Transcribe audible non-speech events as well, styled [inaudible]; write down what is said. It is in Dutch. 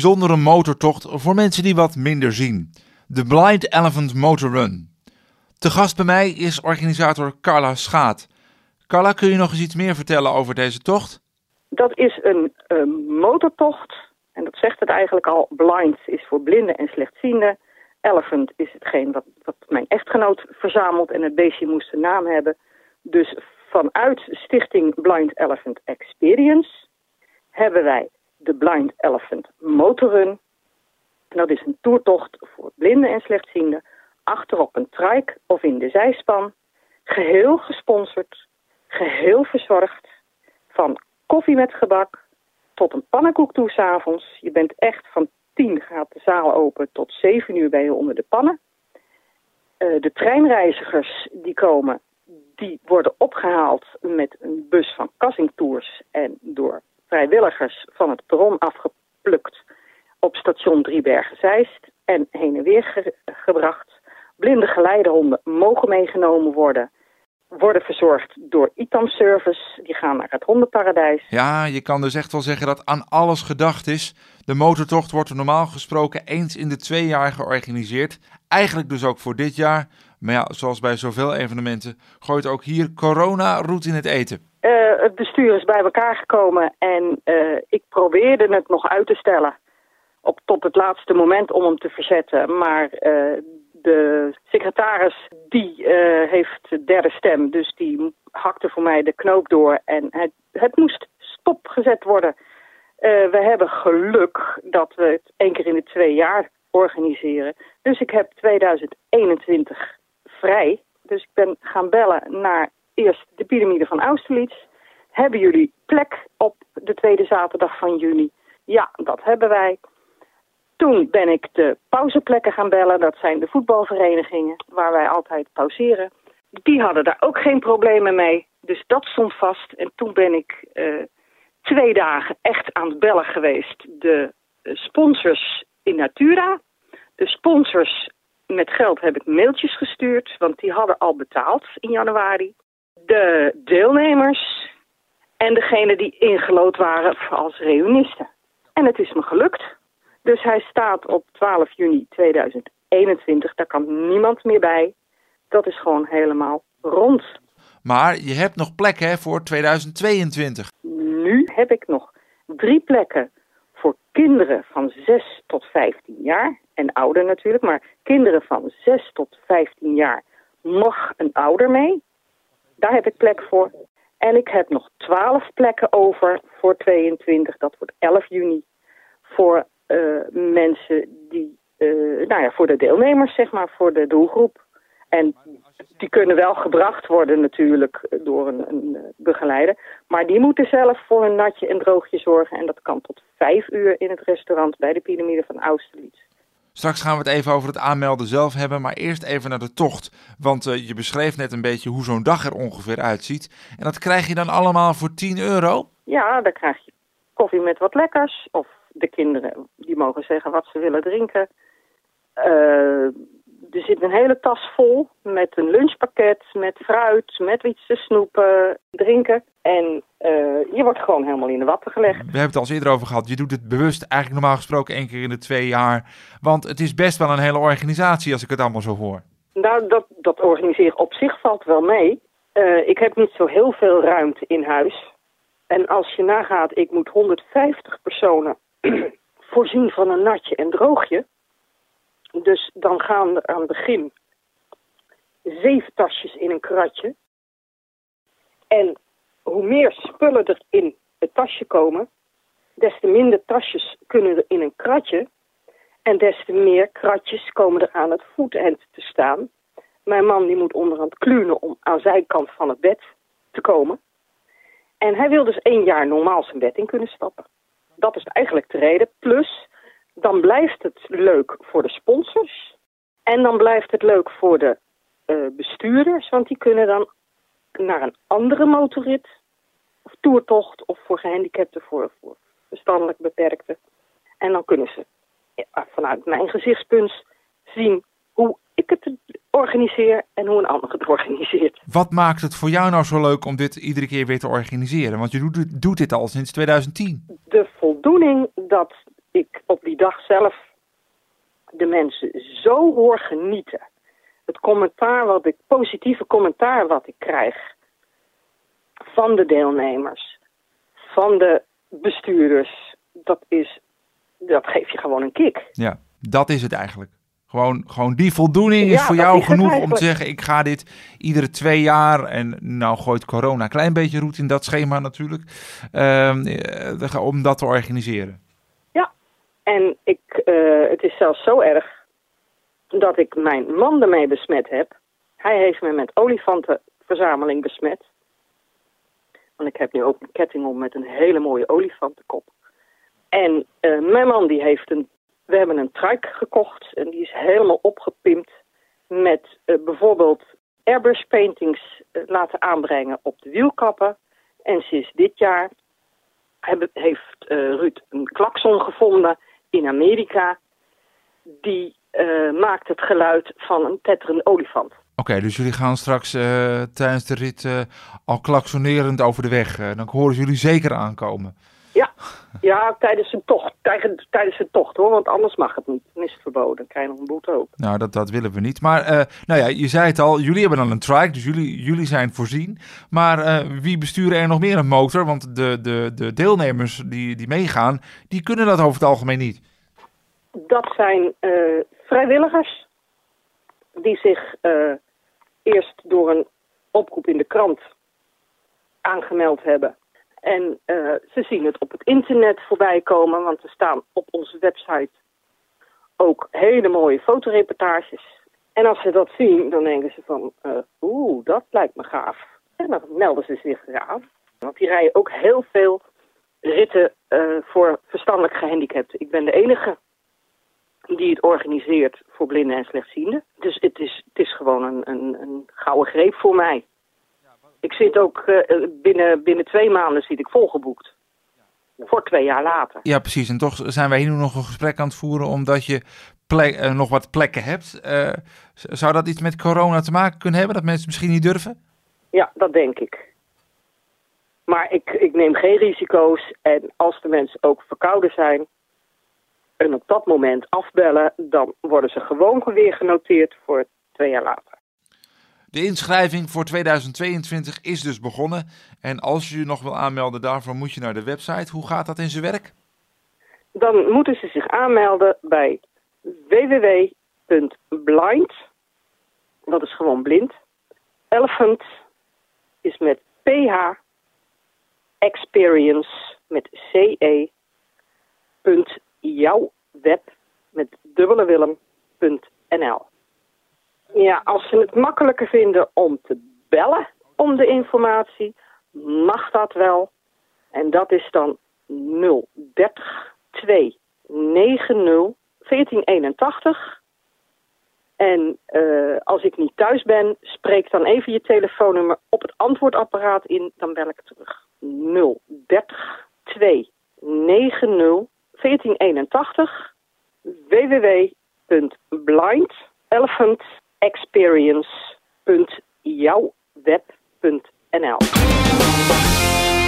bijzondere motortocht voor mensen die wat minder zien. De Blind Elephant Motor Run. Te gast bij mij is organisator Carla Schaat. Carla, kun je nog eens iets meer vertellen over deze tocht? Dat is een, motortocht. En dat zegt het eigenlijk al. Blind is voor blinden en slechtzienden. Elephant is hetgeen wat, wat mijn echtgenoot verzamelt. En het beestje moest een naam hebben. Dus vanuit Stichting Blind Elephant Experience hebben wij de Blind Elephant Motorrun. Dat is een toertocht voor blinden en slechtzienden. Achterop een trike of in de zijspan. Geheel gesponsord. Geheel verzorgd. Van koffie met gebak tot een pannenkoek toe s'avonds. Je bent echt van 10 gaat de zaal open tot 7 uur ben je onder de pannen. Uh, de treinreizigers die komen, die worden opgehaald met een bus van Cassing Tours en door vrijwilligers van het perron afgeplukt op station Driebergen-Zeist en heen en weer gebracht. Blinde geleidehonden mogen meegenomen worden worden verzorgd door ITAM Service. Die gaan naar het hondenparadijs. Ja, je kan dus echt wel zeggen dat aan alles gedacht is. De motortocht wordt normaal gesproken eens in de twee jaar georganiseerd. Eigenlijk dus ook voor dit jaar. Maar ja, zoals bij zoveel evenementen gooit ook hier corona roet in het eten. Uh, het bestuur is bij elkaar gekomen en uh, ik probeerde het nog uit te stellen op, tot het laatste moment om hem te verzetten. Maar uh, de secretaris die heeft derde stem, dus die hakte voor mij de knoop door en het, het moest stopgezet worden. We hebben geluk dat we het één keer in de twee jaar organiseren. Dus ik heb 2021 vrij. Dus ik ben gaan bellen naar eerst de piramide van Austerlitz. Hebben jullie plek op de tweede zaterdag van juni? Ja, dat hebben wij. Toen ben ik de pauzeplekken gaan bellen. Dat zijn de voetbalverenigingen waar wij altijd pauzeren. Die hadden daar ook geen problemen mee. Dus dat stond vast. En toen ben ik uh, twee dagen echt aan het bellen geweest. De sponsors in Natura. De sponsors met geld heb ik mailtjes gestuurd. Want die hadden al betaald in januari. De deelnemers. En degene die ingelood waren als reunisten. En het is me gelukt. Dus hij staat op 12 juni 2021. Daar kan niemand meer bij. Dat is gewoon helemaal rond. Maar je hebt nog plekken voor 2022. Nu heb ik nog drie plekken voor kinderen van 6 tot 15 jaar. En ouder natuurlijk, maar kinderen van 6 tot 15 jaar mag een ouder mee. Daar heb ik plek voor. En ik heb nog 12 plekken over voor 22. Dat wordt 11 juni. Voor uh, mensen die, uh, nou ja, voor de deelnemers, zeg maar, voor de doelgroep. En die kunnen wel gebracht worden natuurlijk door een, een, begeleider. Maar die moeten zelf voor een natje en droogje zorgen. En dat kan tot vijf uur in het restaurant bij de piramide van Austerlitz. Straks gaan we het even over het aanmelden zelf hebben, maar eerst even naar de tocht. Want uh, je beschreef net een beetje hoe zo'n dag er ongeveer uitziet. En dat krijg je dan allemaal voor 10 euro? Ja, dan krijg je koffie met wat lekkers of de kinderen die mogen zeggen wat ze willen drinken. Uh, er zit een hele tas vol met een lunchpakket, met fruit, met iets te snoepen, drinken. En je wordt gewoon helemaal in de watten gelegd. We hebben het al eerder over gehad. Je doet het bewust eigenlijk normaal gesproken één keer in de twee jaar. Want het is best wel een hele organisatie als ik het allemaal zo hoor. Nou, dat, dat organiseren op zich valt wel mee. Uh, ik heb niet zo heel veel ruimte in huis. En als je nagaat, ik moet 150 personen [clears throat] voorzien van een natje en droogje. Dus dan gaan er aan het begin zeven tasjes in een kratje. En hoe meer spullen er in het tasje komen, des te minder tasjes kunnen er in een kratje. En des te meer kratjes komen er aan het voetend te staan. Mijn man die moet onderhand klunen om aan zijkant van het bed te komen. En hij wil dus één jaar normaal zijn bed in kunnen stappen. Dat is eigenlijk de reden. Plus, dan blijft het leuk voor de sponsors. En dan blijft het leuk voor de uh, bestuurders. Want die kunnen dan naar een andere motorrit. Of toertocht. Of voor gehandicapten, voor, voor verstandelijk beperkten. En dan kunnen ze ja, vanuit mijn gezichtspunt zien hoe ik het organiseer en hoe een ander het organiseert. Wat maakt het voor jou nou zo leuk om dit iedere keer weer te organiseren? Want je doet, doet dit al sinds 2010. De voldoening dat ik op die dag zelf de mensen zo hoor genieten. Het commentaar wat ik, positieve commentaar wat ik krijg van de deelnemers, van de bestuurders, dat is, dat geeft je gewoon een kick. Ja, dat is het eigenlijk. Gewoon, gewoon die voldoening is Ja, voor jou is genoeg om te zeggen: ik ga dit iedere twee jaar. En nou gooit corona een klein beetje roet in dat schema natuurlijk. ehm, eh, om dat te organiseren. En ik, eh, het is zelfs zo erg dat ik mijn man ermee besmet heb. Hij heeft me met olifantenverzameling besmet. Want ik heb nu ook een ketting om met een hele mooie olifantenkop. En eh, mijn man die heeft een... We hebben een truik gekocht en die is helemaal opgepimpt met eh, bijvoorbeeld airbrush paintings eh, laten aanbrengen op de wielkappen. En sinds dit jaar hebben- heeft Ruud een klakson gevonden in Amerika. Die eh, maakt het geluid van een tetterende olifant. Oké, dus jullie gaan straks eh, tijdens de rit eh, al klaksonerend over de weg. Dan horen jullie zeker aankomen. Ja, tijdens een tocht. Tijdens, tijdens een tocht hoor, want anders mag het niet. Dan is het verboden. Dan krijg je nog een boete ook. Nou, dat, dat willen we niet. Maar nou ja, je zei het al, jullie hebben dan een trike, dus jullie, jullie zijn voorzien. Maar wie besturen er nog meer een motor? Want de, de, de deelnemers die, die meegaan, die kunnen dat over het algemeen niet. Dat zijn vrijwilligers die zich eh, eerst door een oproep in de krant aangemeld hebben. En eh, ze zien het op het internet voorbij komen, want er staan op onze website ook hele mooie fotoreportages. En als ze dat zien, dan denken ze van, eh, oeh, dat lijkt me gaaf. En dan melden ze zich eraan. Want die rijden ook heel veel ritten voor verstandelijk gehandicapten. Ik ben de enige die het organiseert voor blinden en slechtzienden. Dus het is, het is gewoon een, een, een gouden greep voor mij. Ik zit ook eh, binnen, binnen twee maanden zit ik volgeboekt. Voor twee jaar later. Ja, precies. En toch zijn wij hier nu nog een gesprek aan het voeren, omdat je plek, eh, nog wat plekken hebt. Eh, zou dat iets met corona te maken kunnen hebben, dat mensen misschien niet durven? Ja, dat denk ik. Maar ik, ik neem geen risico's. En als de mensen ook verkouden zijn en op dat moment afbellen, dan worden ze gewoon weer genoteerd voor twee jaar later. De inschrijving voor 2022 is dus begonnen. En als je je nog wil aanmelden daarvoor, moet je naar de website. Hoe gaat dat in zijn werk? Dan moeten ze zich aanmelden bij www.blind. Dat is gewoon blind. Elephant is met PH. Experience met CE. Punt jouwweb met dubbele willem. Punt NL. Ja, als ze het makkelijker vinden om te bellen om de informatie, mag dat wel. En dat is dan 030 290 1481. En eh, als ik niet thuis ben, spreek dan even je telefoonnummer op het antwoordapparaat in, dan bel ik terug. 030 290 1481 www.blindelephantexperience.jouwweb.nl